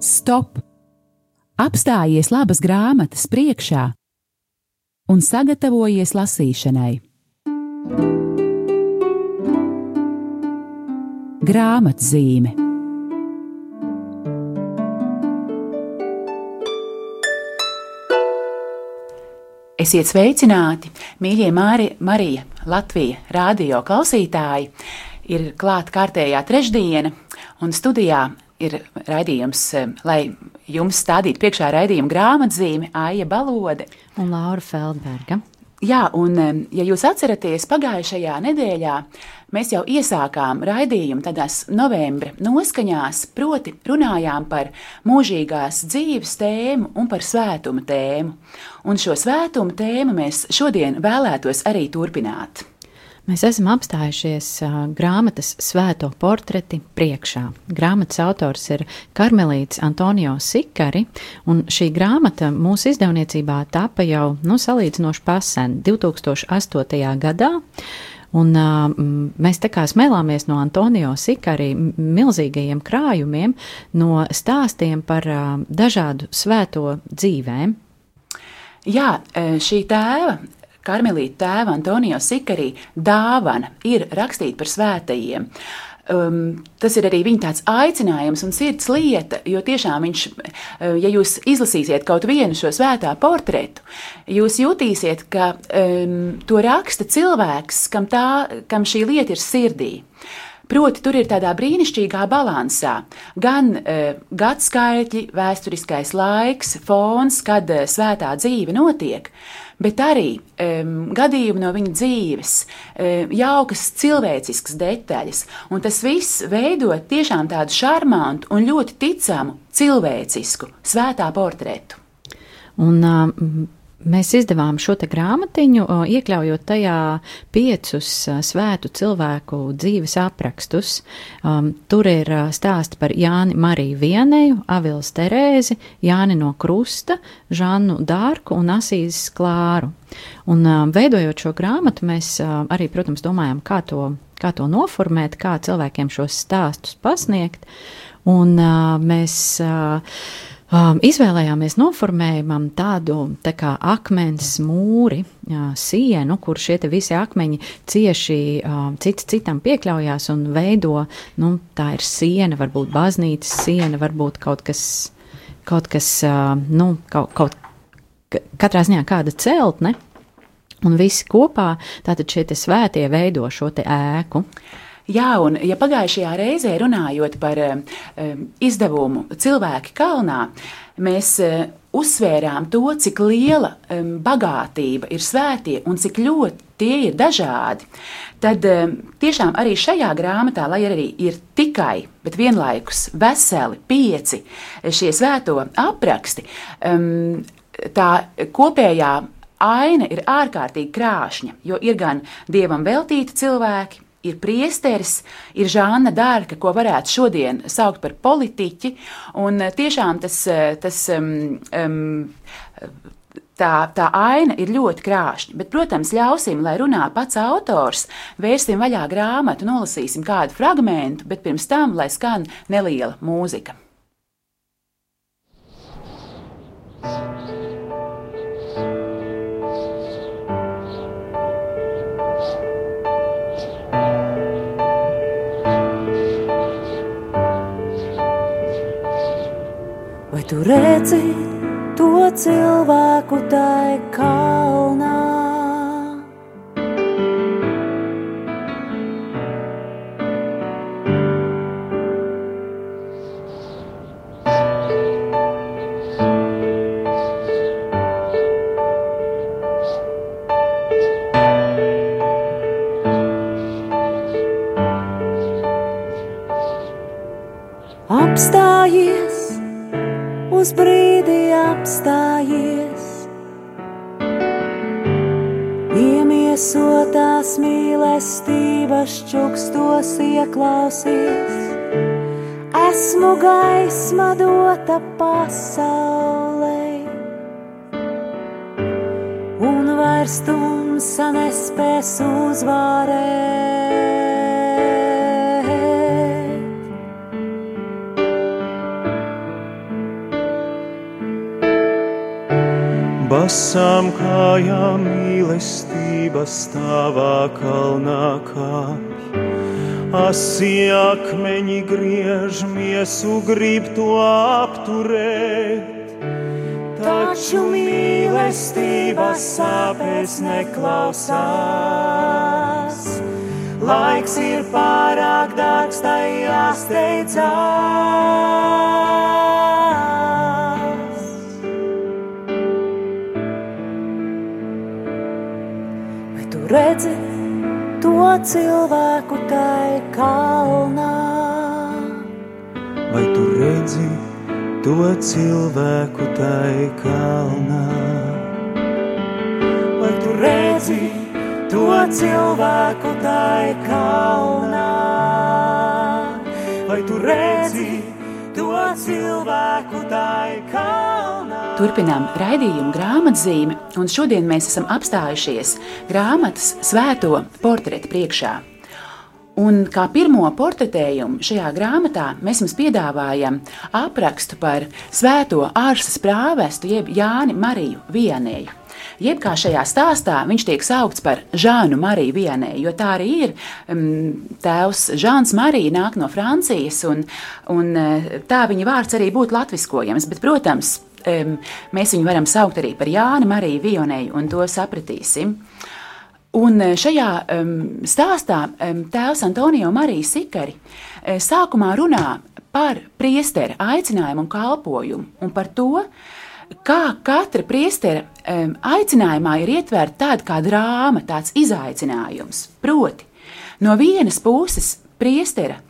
Stop! Apstājies labas grāmatas priekšā un sagatavojies lasīšanai. Grāmatzīme Esiet sveicināti, mīļie Māri, Marija, Latvija, radio klausītāji! Ir klāta kārtējā trešdiena, un studijā ir raidījums, eh, lai jums stādītu priekšā raidījuma grāmatzīme Aija Balode un Laura Feldberga. Jā, un ja jūs atceraties, pagājušajā nedēļā mēs jau iesākām raidījumu tādās novembra noskaņās, proti runājām par mūžīgās dzīves tēmu un par svētuma tēmu. Un šo svētuma tēmu mēs šodien vēlētos arī turpināt. Mēs esam apstājušies uh, grāmatas svēto portreti priekšā. Grāmatas autors ir Karmelīts Antonio Sikari, un šī grāmata mūsu izdevniecībā tapa jau nu, salīdzinoši pasen 2008. gadā. Un, uh, mēs tā kā smēlāmies no Antonio Sikari milzīgajiem krājumiem, no stāstiem par uh, dažādu svēto dzīvēm. Jā, šī tēva Karmelīta tēva Antonio Sikarī dāvana ir rakstīta par svētajiem. Um, tas ir arī viņa tāds aicinājums un sirds lieta, jo tiešām viņš, uh, ja jūs izlasīsiet kaut vienu šo svētā portretu, jūs jutīsiet, ka um, to raksta cilvēks, kam, tā, kam šī lieta ir sirdī. Proti, tur ir tādā brīnišķīgā balansā gan uh, gadsimti, vēsturiskais laiks, fons, kad uh, svētā dzīve notiek, bet arī um, gadījumi no viņa dzīves, um, jaukas cilvēciskas detaļas. Un tas viss veido tiešām tādu šarmantu un ļoti ticamu cilvēcisku svētā portretu. Un, uh, Mēs izdevām šo grāmatiņu, iekļaujot tajā piecus svētu cilvēku dzīves aprakstus. Um, tur ir stāsti par Jāni Mariju Vieneju, Avils Terēzi, Jāni no Krusta, Žannu Dārku un Asīzes Klāru. Un um, veidojot šo grāmatu, mēs uh, arī, protams, domājam, kā to, kā to noformēt, kā cilvēkiem šos stāstus pasniegt. Un uh, mēs uh, Um, izvēlējāmies noformējumam tādu tā kā akmens mūri, jā, sienu, kur šie visi akmeņi cieši um, cits citam piekļaujās un veido, nu, tā ir siena, varbūt baznīcas siena, varbūt kaut kas, kaut kas, uh, nu, kaut, kaut katrā ziņā kāda celtne, un visi kopā, tātad šie svētie veido šo ēku. Jā, un ja pagājušajā reizē runājot par um, izdevumu Cilvēki kalnā, mēs uh, uzsvērām to, cik liela um, bagātība ir svētie un cik ļoti tie ir dažādi, tad um, tiešām arī šajā grāmatā, lai arī ir tikai, bet vienlaikus veseli pieci šie svēto apraksti, um, tā kopējā aina ir ārkārtīgi krāšņa, jo ir gan dievam veltīti cilvēki, ir priesteris, ir Žāna Dārka, ko varētu šodien saukt par politiķi. Un eh, tiešām tas, eh, tas um, tā, tā aina ir ļoti krāšņa. Bet, protams, ļausim, lai runā pats autors, vērsim vaļā grāmatu, nolasīsim kādu fragment, bet pirms tam, lai skan neliela mūzika. Redzi to cilvēku tai kalnā? esmu gaisma dota pasaulē, un vairs tumsa nespēs uzvarēt. Basām kājām mīlestības tavā kalnā kāpā Asi akmeņi griež miesu, grib to apturēt taču mīlestības sāpēs neklausās. Laiks ir pārāk dārgs, tai jāsteidzās. Vai tu redzi to cilvēku tai kalnā? Vai tu redzi? to cilvēku tai kalnā. Vai tu redzi to cilvēku tai kalnā? Vai tu redzi to cilvēku tai kalnā? Turpinām raidījumu grāmatzīmi, un šodien mēs esam apstājušies grāmatas svēto portretu priekšā. Un kā pirmo portretējumu šajā grāmatā mēs jums piedāvājam aprakstu par svēto ārsas prāvestu, jeb Jāni Mariju Vienēju. Jeb kā šajā stāstā viņš tiek saukts par Žānu Mariju Vienēju, jo tā arī ir. Um, tēvs Žāns Marija nāk no Francijas, un, un eh, tā viņa vārds arī būtu latviskojams. Bet, protams, um, mēs viņu varam saukt arī par Jāni Mariju Vienēju, un to sapratīsim. Un eh, šajā um, stāstā um, tēvs Antonio Marijas Sikari uh, sākumā runā par priestera aicinājumu un kalpojumu un par to, kā katra priestera um, aicinājumā ir ietverta tāda kā drāma, tāds izaicinājums. Proti, no vienas puses priestera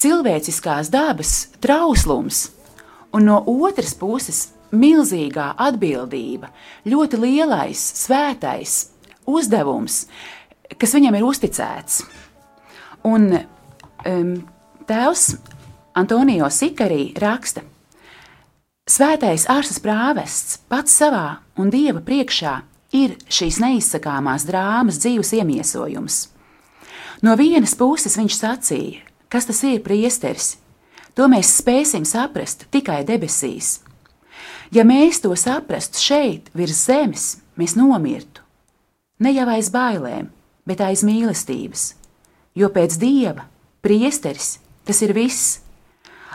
cilvēciskās dabas trauslums, un no otras puses milzīgā atbildība, ļoti lielais, svētais uzdevums, kas viņam ir uzticēts. Un um, tēvs Antonio Sikarī raksta, Svētais ārsas prāvests pats savā un dieva priekšā ir šīs neizsakāmās drāmas dzīves iemiesojums. No vienas puses viņš sacīja, kas tas ir priesteris, to mēs spēsim saprast tikai debesīs. Ja mēs to saprastu šeit, virs zemes, mēs nomirtu ne jau aiz bailēm, bet aiz mīlestības. Jo pēc dieva, priesteris, tas ir viss.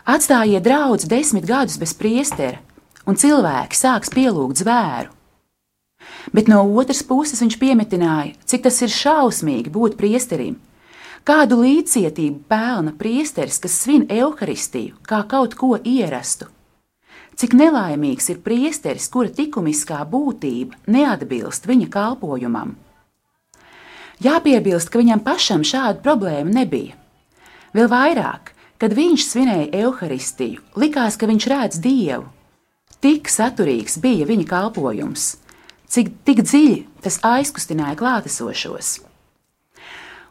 Atstājiet draugus desmit gadus bez priestera, un cilvēki sāks pielūgt zvēru. Bet no otras puses viņš piemetināja, cik tas ir šausmīgi būt priesterim. Kādu līdzcietību pelna priesteris, kas svin evaharistiju kā kaut ko ierastu? Cik nelaimīgs ir priesteris, kura likumiskā būtība neatbilst viņa kalpojumam. Jāpiebilst, ka viņam pašam šādu problēmu nebija. Vēl vairāk, kad viņš svinēja evaharistiju, likās, ka viņš redz dievu. Tik saturīgs bija viņa kalpojums, cik tik dziļi tas aizkustināja klātesošos.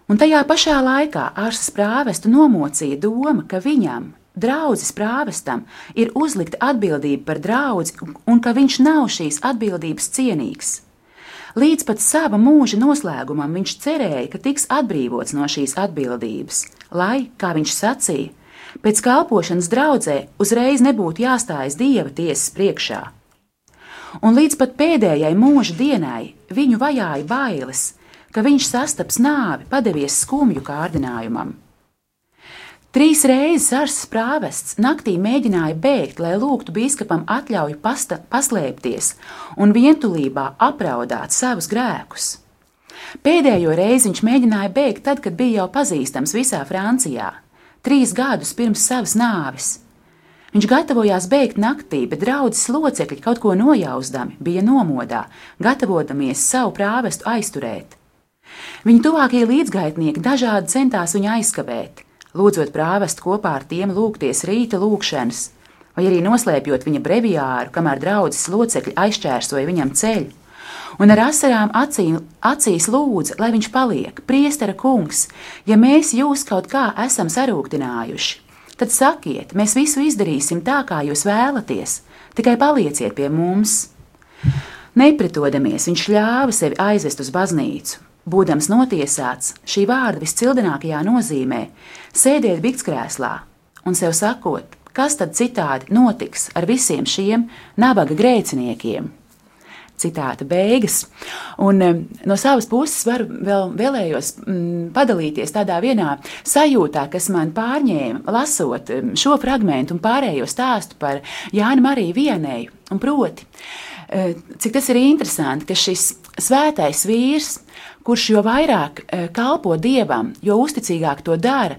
Un tajā pašā laikā ārstas prāvestu nomocīja doma, ka viņam, draudzes prāvestam ir uzlikta atbildība par draugu un ka viņš nav šīs atbildības cienīgs. Līdz pat sava mūža noslēgumam viņš cerēja, ka tiks atbrīvots no šīs atbildības, lai, kā viņš sacīja, pēc kalpošanas draudzē uzreiz nebūtu jāstājas dieva tiesas priekšā. Un līdz pat pēdējai mūža dienai viņu vajāja bailes, ka viņš sastaps nāvi, padevies skumju kārdinājumam. Trīs reizes Arsa prāvests naktī mēģināja bēgt, lai lūgtu biskupam atļauju pasta, paslēpties un vientulībā apraudāt savus grēkus. Pēdējo reizi viņš mēģināja bēgt tad, kad bija jau pazīstams visā Francijā, trīs gadus pirms savas nāves. Viņš gatavojās bēgt naktī, bet draudzes locekļi kaut ko nojausdami bija nomodā, gatavodamies savu prāvestu aizturēt. Viņa tuvākie līdzgaitnieki dažādi centās viņu aizkavēt lūdzot prāvestu kopā ar tiem lūgties rīta lūgšanas, vai arī noslēpjot viņa breviāru, kamēr draudzes locekļi aizķērsoja viņam ceļu. Un ar asarām acīm, acīs lūdza, lai viņš paliek, priestera kungs, ja mēs jūs kaut kā esam sarūktinājuši. Tad sakiet, mēs visu izdarīsim tā, kā jūs vēlaties, tikai palieciet pie mums. Nepretodamies, viņš ļāva sevi aizvest uz baznīcu, Būdams notiesāts, šī vārda viscildinākajā nozīmē sēdiet bikskrēslā un sev sakot, kas tad citādi notiks ar visiem šiem nabaga grēciniekiem. Citāta beigas. Un, no savas puses varu vēl, vēlējos mm, padalīties tādā vienā sajūtā, kas man pārņēma, lasot šo fragment un pārējo stāstu par Jānu Mariju Vienēju. Un proti, cik tas ir interesanti, ka šis svētais vīrs, kurš jo vairāk kalpo dievam, jo uzticīgāk to dara,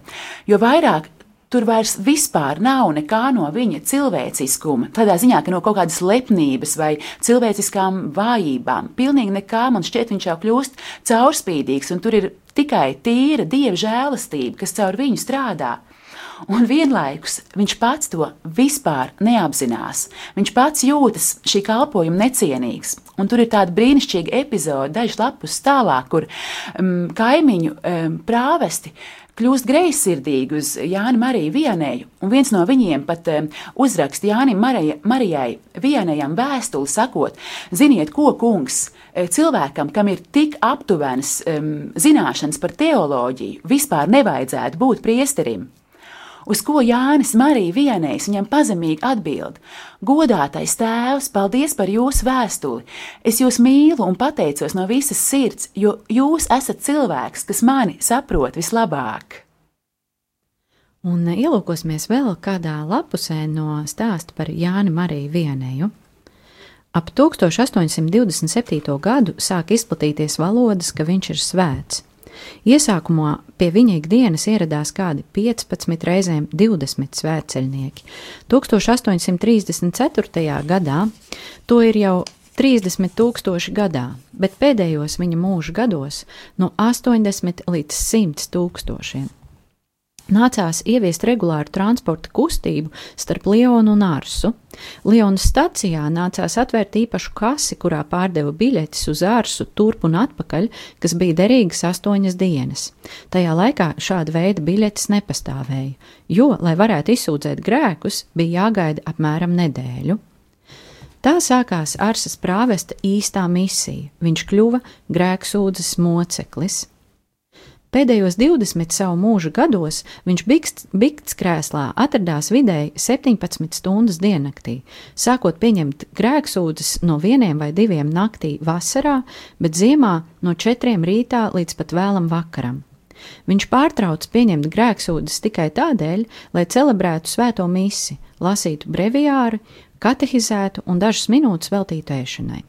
jo vairāk Tur vairs vispār nav nekā no viņa cilvēciskuma. Tādā ziņā, ka no kaut kādas lepnības vai cilvēciskām vājībām. Pilnīgi nekā man šķiet, viņš jau kļūst caurspīdīgs, un tur ir tikai tīra dieva žēlastība, kas caur viņu strādā. Un vienlaikus viņš pats to vispār neapzinās. Viņš pats jūtas šī kalpojuma necienīgs. Un tur ir tāda brīnišķīga epizode, dažs lapus tālāk, kur um, kaimiņu um, prāvesti kļūst greizsirdīgi uz Jāni Mariju Vienēju, un viens no viņiem pat um, uzraksta Jānim Marija, Marijai Vienējam vēstuli sakot, ziniet, ko kungs, eh, cilvēkam, kam ir tik aptuvenas um, zināšanas par teoloģiju, vispār nevajadzētu būt priesterim. Uz ko Jānis Marija vienais viņam pazemīgi atbild: Godātais tēvs, paldies par jūsu vēstuli! Es jūs mīlu un pateicos no visas sirds, jo jūs esat cilvēks, kas mani saprot vislabāk. Un ielūkosimies vēl kādā lapusē no stāsta par Jāni Mariju Vienēju. Ap 1827. gadu sāk izplatīties valodas, ka viņš ir svēts. Iesākumā pie viņa ikdienas ieradās kādi 15 reizēm 20 svētceļnieki. 1834. gadā to ir jau 30 tūkstoši gadā, bet pēdējos viņa mūža gados no 80 līdz 100 tūkstošiem nācās ieviest regulāru transporta kustību starp Lionu un Arsu. Lionas stacijā nācās atvērt īpašu kasi, kurā pārdeva biļetes uz Arsu turp un atpakaļ, kas bija derīgas astoņas dienas. Tajā laikā šāda veida biļetes nepastāvēja, jo, lai varētu izsūdzēt grēkus, bija jāgaida apmēram nedēļu. Tā sākās Arsas prāvesta īstā misija. Viņš kļuva grēksūdzes moceklis. Pēdējos 20 savu mūža gados viņš bikts krēslā atradās vidēji 17 stundas diennaktī, sākot pieņemt grēksūdzes no vieniem vai diviem naktī vasarā, bet ziemā no četriem rītā līdz pat vēlam vakaram. Viņš pārtrauc pieņemt grēksūdzes tikai tādēļ, lai celebrētu svēto misi, lasītu breviāru, katehizētu un dažas minūtes veltītu ēšanai.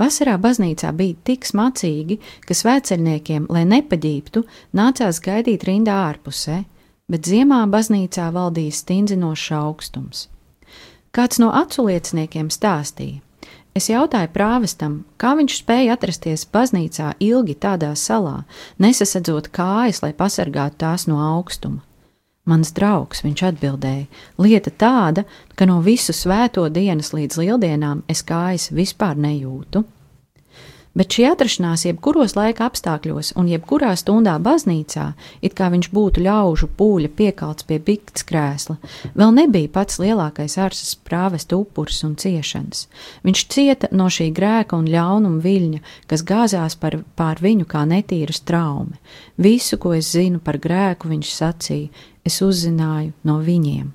Vasarā baznīcā bija tik smacīgi, ka svētceļniekiem, lai nepaģīptu, nācās gaidīt rindā ārpusē, bet ziemā baznīcā valdīja stindzinošs augstums. Kāds no aculieciniekiem stāstīja. Es jautāju prāvestam, kā viņš spēja atrasties baznīcā ilgi tādā salā, nesasadzot kājas, lai pasargātu tās no augstuma. Mans draugs, viņš atbildēja, lieta tāda, ka no visu svēto dienas līdz lieldienām es kājas vispār nejūtu. Bet šī atrašanās jebkuros laika apstākļos un jebkurā stundā baznīcā, it kā viņš būtu ļaužu pūļa piekalts pie bikts krēsla, vēl nebija pats lielākais ārsas prāvesta upurs un ciešanas. Viņš cieta no šī grēka un ļaunuma viļņa, kas gāzās par, pār viņu kā netīra traume. Visu, ko es zinu par grēku, viņš sacīja, es uzzināju no viņiem.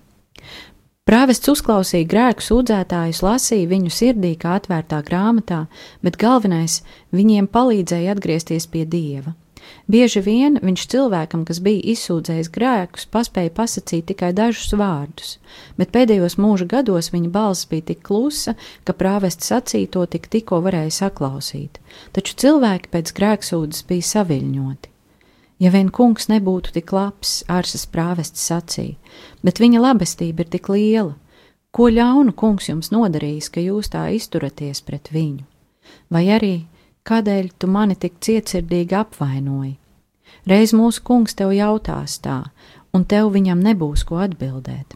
Prāvests uzklausīja grēku sūdzētājus, lasīja viņu sirdī kā atvērtā grāmatā, bet galvenais viņiem palīdzēja atgriezties pie dieva. Bieži vien viņš cilvēkam, kas bija izsūdzējis grēkus, paspēja pasakīt tikai dažus vārdus, bet pēdējos mūža gados viņa balss bija tik klusa, ka prāvests sacīto tik tikko varēja saklausīt, taču cilvēki pēc grēksūdzes bija saviļņoti. Ja vien kungs nebūtu tik labs, ārsas prāvests sacīja, bet viņa labestība ir tik liela, ko ļaunu kungs jums nodarījis, ka jūs tā izturaties pret viņu? Vai arī kādēļ tu mani tik cietsirdīgi apvainoji? Reiz mūsu kungs tev jautās tā, un tev viņam nebūs ko atbildēt.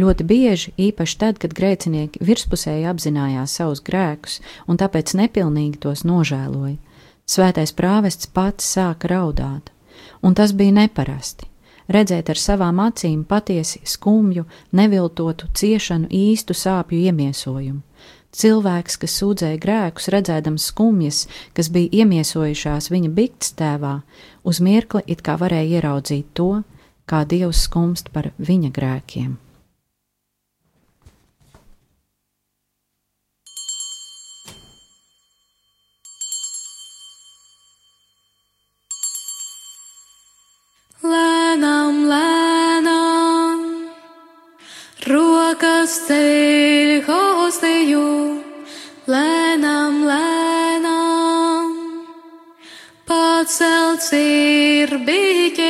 Ļoti bieži, īpaši tad, kad grēcinieki virspusēji apzinājās savus grēkus un tāpēc nepilnīgi tos nožēloja, svētais prāvests pats sāka raudāt un tas bija neparasti. Redzēt ar savām acīm patiesi skumju, neviltotu, ciešanu īstu sāpju iemiesojumu. Cilvēks, kas sūdzēja grēkus, redzēdams skumjas, kas bija iemiesojušās viņa bikts tēvā, uz mirkli it kā varēja ieraudzīt to, kā Dievs skumst par viņa grēkiem. lēnām, lēnām, rokas teļ hosteju, lēnām, lēnām, pacelts ir bijis.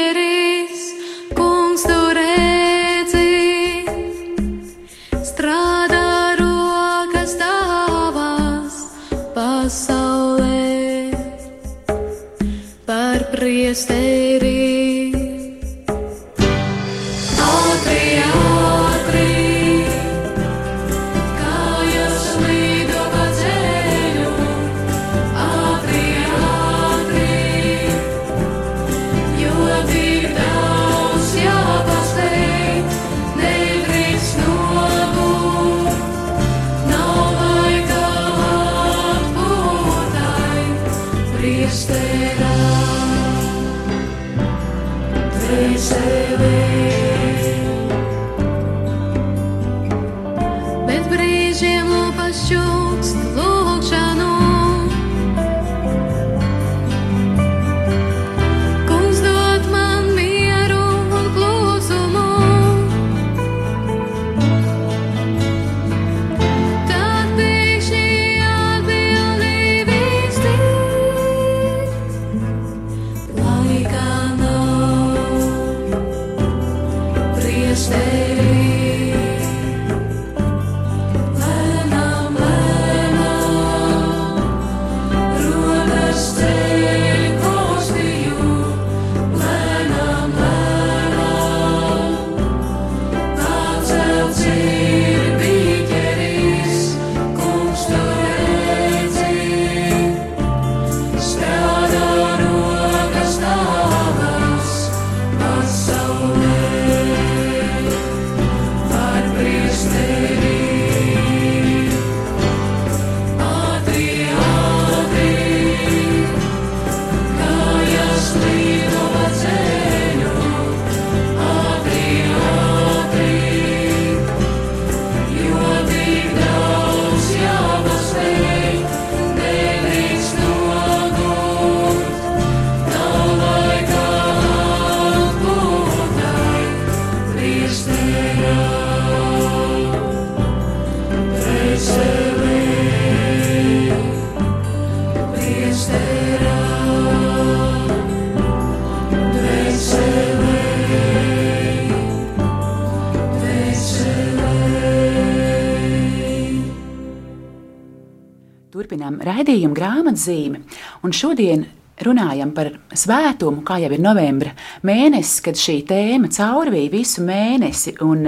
Grāmatzīmi, un šodien runājam par svētumu, kā jau ir novembra mēnesis, kad šī tēma caurvīja visu mēnesi. Un,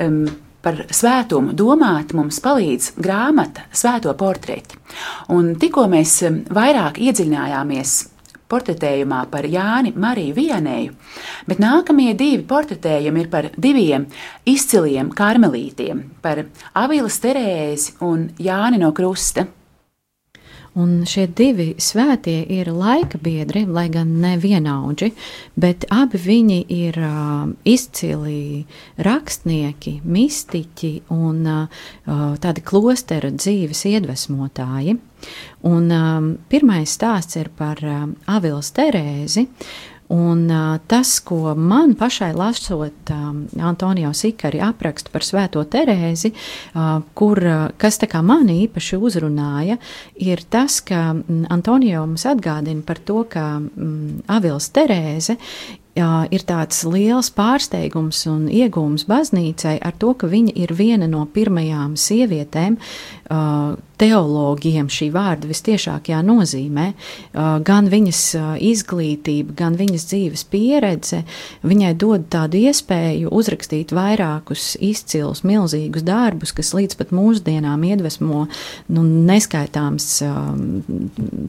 um, par svētumu domāt mums palīdz grāmata Svēto portreti. Un tikko mēs um, vairāk iedziļinājāmies portretējumā par Jāni Mariju Vienēju, bet nākamie divi portretējumi ir par diviem izciliem karmelītiem - par Avilas Terēzi un Jāni no Krusta. Un šie divi svētie ir laika biedri, lai gan ne vienaudži, bet abi viņi ir uh, izcili rakstnieki, mistiķi un uh, tādi klostera dzīves iedvesmotāji. Un, um, pirmais stāsts ir par um, Avilas Terēzi. Un uh, tas, ko man pašai lasot um, Antonio Sikari aprakstu par Svēto Terēzi, uh, kur, uh, kas mani īpaši uzrunāja, ir tas, ka Antonio mums atgādina par to, ka mm, Avils Terēze ir tāds liels pārsteigums un iegūms baznīcai ar to, ka viņa ir viena no pirmajām sievietēm, teologiem šī vārda vistiešākajā nozīmē, gan viņas izglītība, gan viņas dzīves pieredze, viņai dod tādu iespēju uzrakstīt vairākus izcilus, milzīgus darbus, kas līdz pat mūsdienām iedvesmo nu, neskaitāms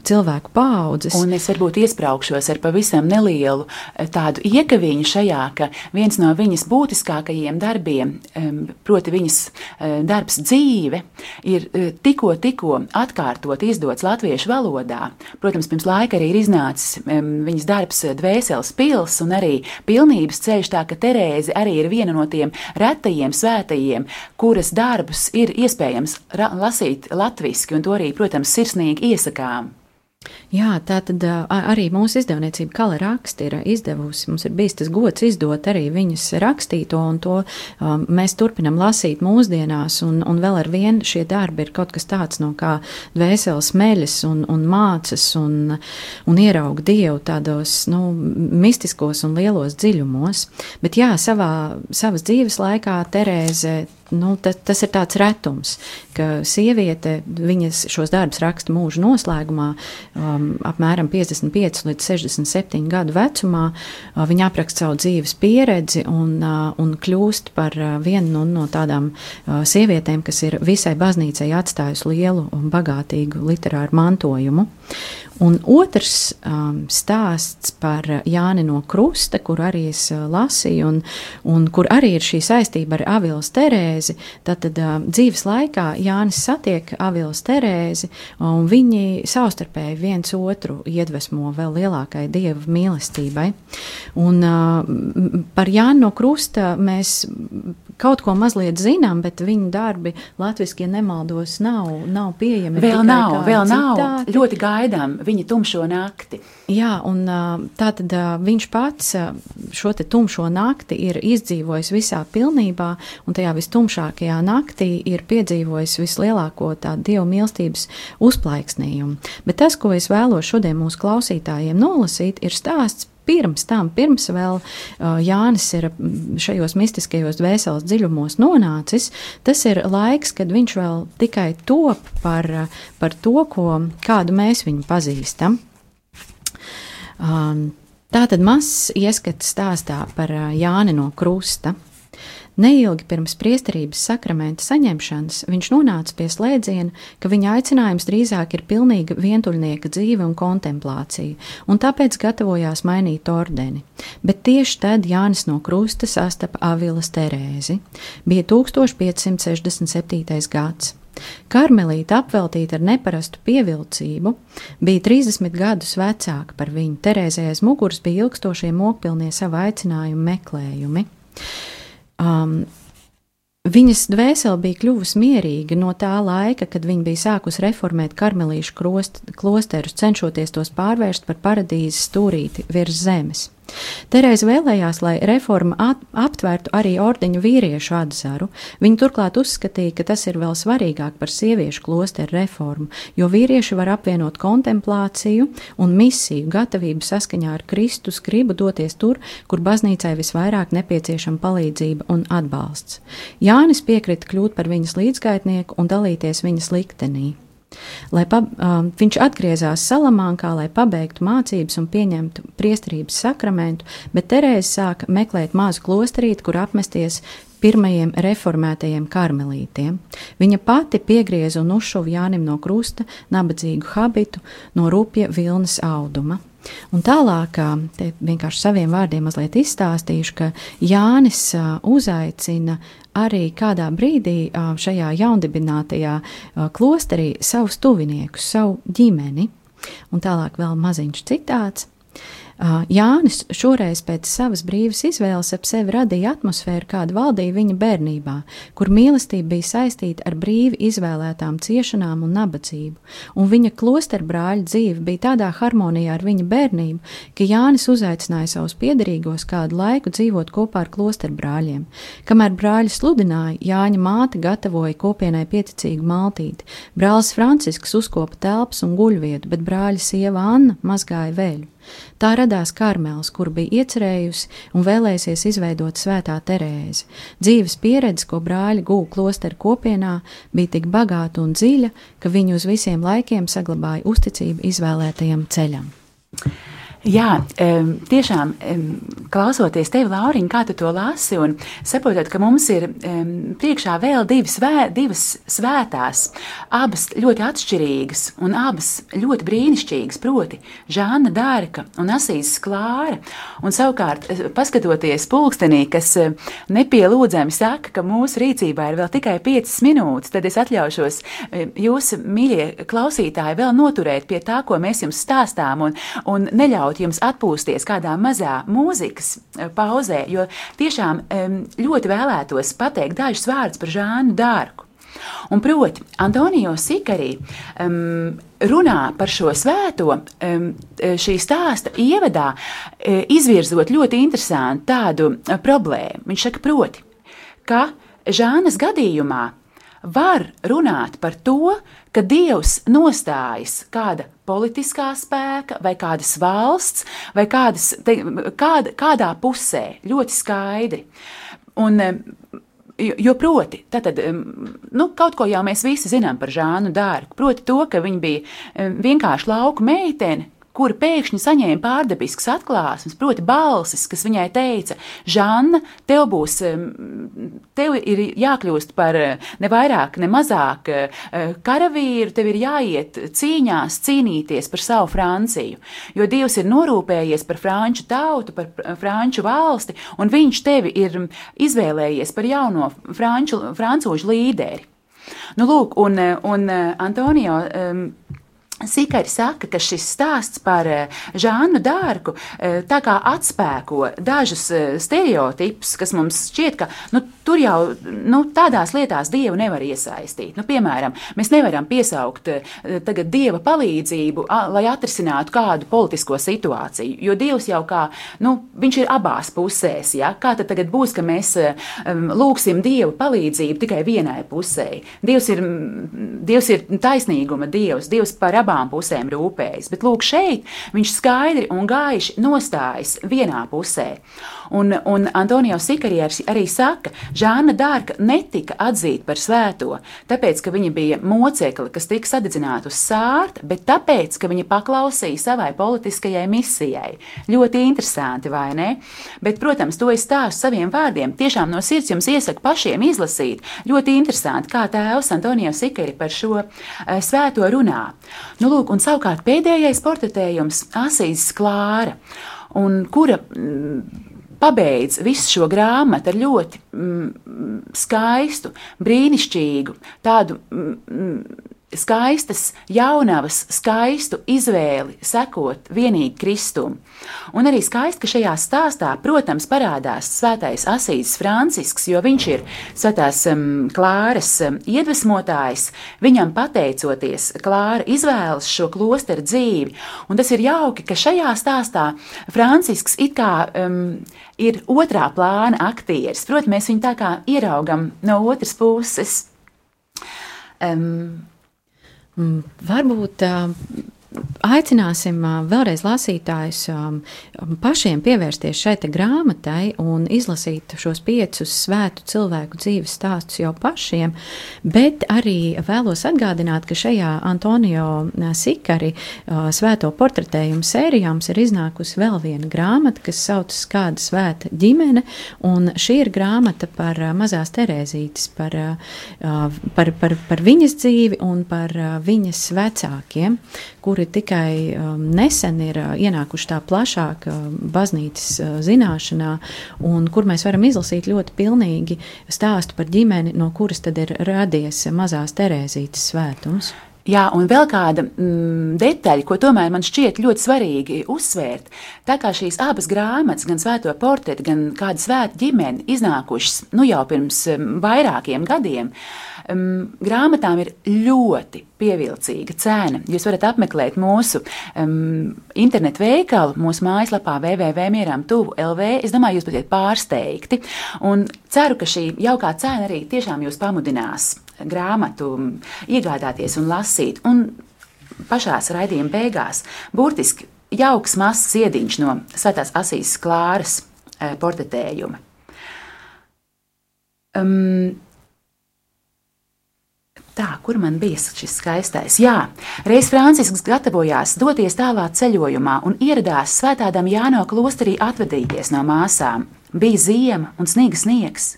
cilvēku paudzes. Un es varbūt iesprāgšos ar pavisam nelielu eh, tādu iekaviņu šajā, ka viens no viņas būtiskākajiem darbiem, em, proti viņas eh, darbs dzīve, ir eh, tikko, tikko atkārtot izdots latviešu valodā. Protams, pirms laika arī ir iznācis viņas darbs Dvēseles pils un arī pilnības ceļš, tā ka Terēze arī ir viena no tiem retajiem svētajiem, kuras darbus ir iespējams lasīt latviski, un to arī, protams, sirsnīgi iesakām. Jā, tā tad arī mūsu izdevniecība Kala raksti ir izdevusi. Mums ir bijis tas gods izdot arī viņas rakstīto, un to um, mēs turpinam lasīt mūsdienās, un, un vēl ar vienu šie darbi ir kaut kas tāds, no kā dvēseles meļas un, un mācas un, un ierauga Dievu tādos, nu, mistiskos un lielos dziļumos. Bet jā, savā, savas dzīves laikā Terēze nu, tas, tas ir tāds retums, ka sieviete šos darbus raksta mūža noslēgumā, um, apmēram 55 līdz 67 gadu vecumā. Uh, viņa apraksta savu dzīves pieredzi un, uh, un kļūst par uh, vienu nu, no tādām uh, sievietēm, kas ir visai baznīcai atstājusi lielu un bagātīgu literāru mantojumu. Un otrs um, stāsts par Jāni no Krusta, kur arī es uh, lasīju, un, un kur arī ir šī saistība ar Avils Terēzi. Tad, uh, dzīves laikā Jānis satiek Avils Terēzi, un viņi savstarpēji viens otru iedvesmo vēl lielākai dievu mīlestībai. Un uh, par Jāni no Krusta mēs kaut ko mazliet zinām, bet viņu darbi latviešu, ja nemaldos, nav, nav pieejami. Vēl nav, vēl citāti. nav. Ļoti gaidām viņa tumšo nakti. Jā, un tā tad viņš pats šo te tumšo nakti ir izdzīvojis visā pilnībā, un tajā vistumšākajā naktī ir piedzīvojis vislielāko tādu dievu mīlestības uzplaiksnījumu. Bet tas, ko es vēlos šodien mūsu klausītājiem nolasīt, ir stāsts pirms tam, pirms vēl uh, Jānis ir šajos mistiskajos dvēseles dziļumos nonācis, tas ir laiks, kad viņš vēl tikai top par, uh, par to, ko, kādu mēs viņu pazīstam. Um, tā tad mazs ieskats stāstā par uh, Jāni no Krusta. Neilgi pirms priesterības sakramenta saņemšanas viņš nonāca pie slēdziena, ka viņa aicinājums drīzāk ir pilnīga vientuļnieka dzīve un kontemplācija, un tāpēc gatavojās mainīt ordeni. Bet tieši tad Jānis no Krusta sastapa Avilas Terēzi. Bija 1567. gads. Karmelīte apveltīta ar neparastu pievilcību, bija 30 gadus vecāka par viņu. Terēzē aiz muguras bija ilgstošie mokpilnie savu aicinājumu meklējumi. Um, Viņas dvēsele bija kļuvusi mierīga no tā laika, kad viņa bija sākusi reformēt karmelīšu klosterus, cenšoties tos pārvērst par paradīzes stūrīti virs zemes. Terēza vēlējās, lai reforma aptvērtu arī ordeņu vīriešu atzaru. Viņa turklāt uzskatīja, ka tas ir vēl svarīgāk par sieviešu klosteru reformu, jo vīrieši var apvienot kontemplāciju un misiju, gatavību saskaņā ar Kristus gribu doties tur, kur baznīcai visvairāk nepieciešama palīdzība un atbalsts. Jānis piekrita kļūt par viņas līdzgaitnieku un dalīties viņas liktenī. Lai pa, um, viņš atgriezās Salamankā, lai pabeigtu mācības un pieņemtu priesterības sakramentu, bet Terēze sāka meklēt mazu klosterīti, kur apmesties pirmajiem reformētajiem karmelītiem. Viņa pati piegrieza un uzšuva Jānim no krusta nabadzīgu habitu no rupja vilnas auduma. Un tālāk, te vienkārši saviem vārdiem mazliet izstāstīšu, ka Jānis uzaicina arī kādā brīdī šajā jaundibinātajā klosterī savus tuviniekus, savu ģimeni. Un tālāk vēl maziņš citāts. Jānis šoreiz pēc savas brīvas izvēles ap sevi radīja atmosfēru, kāda valdīja viņa bērnībā, kur mīlestība bija saistīta ar brīvi izvēlētām ciešanām un nabadzību, un viņa klosterbrāļa dzīve bija tādā harmonijā ar viņa bērnību, ka Jānis uzaicināja savus piedarīgos kādu laiku dzīvot kopā ar klosterbrāļiem. Kamēr brāļi sludināja, Jāņa māte gatavoja kopienai pieticīgu maltīti, brālis Francisks uzkopa telpas un guļvietu, bet brāļa sieva Anna mazgāja veļu. Tā radās Karmels, kur bija iecerējusi un vēlēsies izveidot svētā Terēzi. Dzīves pieredze, ko brāļi gūta klosteru kopienā, bija tik bagāta un dziļa, ka viņi uz visiem laikiem saglabāja uzticību izvēlētajam ceļam. Jā, tiešām klausoties tevi, Lauriņ, kā tu to lasi, un saprotot, ka mums ir priekšā vēl divas, svē, divas svētās, abas ļoti atšķirīgas un abas ļoti brīnišķīgas, proti, Žāna Dārka un Asīs Klāra. Un savukārt, paskatoties pulkstenī, kas nepielūdzami saka, ka mūsu rīcībā ir vēl tikai 5 minūtes, tad es atļaušos jūs, mīļie klausītāji, vēl noturēt pie tā, ko mēs jums stāstām, un, un neļaut atļaut jums atpūsties kādā mazā mūzikas eh, pauzē, jo tiešām ļoti vēlētos pateikt dažus vārdus par Žānu Dārku. Un proti, Antonio Sikarī um, runā par šo svēto um, šī stāsta ievadā, uh, izvirzot ļoti interesantu tādu problēmu. Viņš saka, proti, ka Žānas gadījumā var runāt par to, ka Dievs nostājas kāda politiskā spēka vai kādas valsts vai kādas, te, kāda, kādā pusē ļoti skaidri. Un, Jo, jo proti, tad, nu, kaut ko jau mēs visi zinām par Žānu Dārgu. Proti, to, ka viņa bija vienkārši lauku meitene, kura pēkšņi saņēma pārdabiskas atklāsmes, proti, balsis, kas viņai teica, Žanna, tev būs, tev ir jākļūst par ne vairāk, ne mazāk eh, karavīru, tev ir jāiet cīņās, cīnīties par savu Franciju, jo Dievs ir norūpējies par franču tautu, par franču valsti, un viņš tevi ir izvēlējies par jauno franču, francūžu līderi. Nu, lūk, un, un Antonio um, Sīkari saka, ka šis stāsts par eh, Žānu Dārgu eh, tā kā atspēko dažus eh, stereotipus, kas mums šķiet, ka nu, tur jau nu, tādās lietās dievu nevar iesaistīt. Nu, piemēram, mēs nevaram piesaukt tagad dieva palīdzību, lai atrisinātu kādu politisko situāciju, jo dievs jau kā, nu, viņš ir abās pusēs. Ja? Kā tad tagad būs, ka mēs lūgsim dievu palīdzību tikai vienai pusē? Dievs ir, dievs ir taisnīguma dievs, dievs par abām pusēm rūpējas. Bet lūk, šeit viņš skaidri un gaiši nostājas vienā pusē. Un, un Antonio Sikarieris arī saka, Žāna Dārka netika atzīta par svēto, tāpēc, ka viņa bija mocekli, kas tika sadedzināta uz sārta, bet tāpēc, ka viņa paklausīja savai politiskajai misijai. Ļoti interesanti, vai ne? Bet, protams, to es stāstu saviem vārdiem. Tiešām no sirds jums iesaku pašiem izlasīt. Ļoti interesanti, kā tēvs Antonio Sikari par šo uh, svēto runā. Nu, lūk, un savukārt pēdējais portretējums - Asīs Klāra, kura. Mm, pabeidz visu šo grāmatu ar ļoti mm, skaistu, brīnišķīgu, tādu mm, mm skaistas, jaunavas, skaistu izvēli sekot vienīgi Kristum. Un arī skaisti, ka šajā stāstā, protams, parādās svētais Asīzes Francisks, jo viņš ir svētās um, Klāras um, iedvesmotājs. Viņam pateicoties, Klāra izvēlas šo klosteru dzīvi. Un tas ir jauki, ka šajā stāstā Francisks it kā um, ir otrā plāna aktieris. Protams, mēs viņu tā kā ieraugam no otras puses. Um, varbūt aicināsim vēlreiz lasītājus pašiem pievērsties šai grāmatai un izlasīt šos piecus svētu cilvēku dzīves stāstus jau pašiem, bet arī vēlos atgādināt, ka šajā Antonio Sikari svēto portretējumu sērijā mums ir iznākusi vēl viena grāmata, kas saucas Kāda svēta ģimene, un šī ir grāmata par mazās Terēzītes, par, par, par, par viņas dzīvi un par viņas vecākiem, kuri tikai um, nesen ir uh, ienākuši tā plašāk uh, baznīcas uh, zināšanā, un kur mēs varam izlasīt ļoti pilnīgi stāstu par ģimeni, no kuras tad ir radies mazās Terēzītes svētums. Jā, un vēl kāda mm, detaļa, ko tomēr man šķiet ļoti svarīgi uzsvērt. Tā kā šīs abas grāmatas, gan Svēto portretu, gan kāda svēta ģimene, iznākušas nu, jau pirms um, vairākiem gadiem, um, grāmatām ir ļoti pievilcīga cena. Jūs varat apmeklēt mūsu um, internetu veikalu, mūsu mājaslapā www.mieram.tuvu.lv. Es domāju, jūs būsiet pārsteigti. Un ceru, ka šī jaukā cena arī tiešām jūs pamudinās grāmatu iegādāties un lasīt. Un pašās raidījuma beigās burtiski jauks mazs ziediņš no Svētās Asīs Klāras e, portretējuma. Um, Tā, kur man bija šis skaistais? Jā, reiz Francisks gatavojās doties tālāk ceļojumā un ieradās svētādam Jāno klosterī atvadīties no māsām. Bija ziema un sniega sniegs.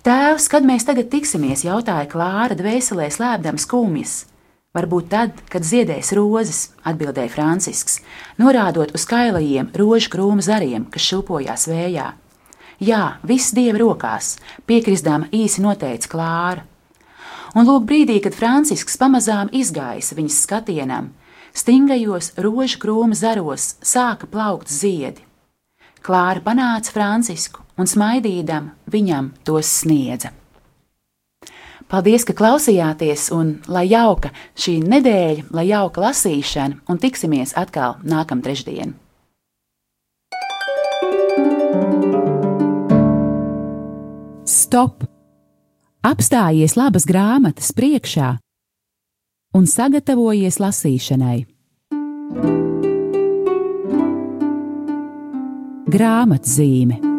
Tēvs, kad mēs tagad tiksimies, jautāja Klāra dvēselē slēpdams kūmjas. Varbūt tad, kad ziedēs rozes, atbildēja Francisks, norādot uz kailajiem rožu krūmu zariem, kas šūpojās vējā. Jā, viss dieva rokās, piekrisdama īsi noteica Klāra un lūk brīdī, kad Francisks pamazām izgaisa viņas skatienam, stingajos rožu krūma zaros sāka plaukt ziedi. Klāra panāca Francisku un smaidīdam viņam tos sniedza. Paldies, ka klausījāties, un lai jauka šī nedēļa, lai jauka lasīšana, un tiksimies atkal nākamā trešdiena. Stop! Apstājies labas grāmatas priekšā un sagatavojies lasīšanai. Grāmatzīme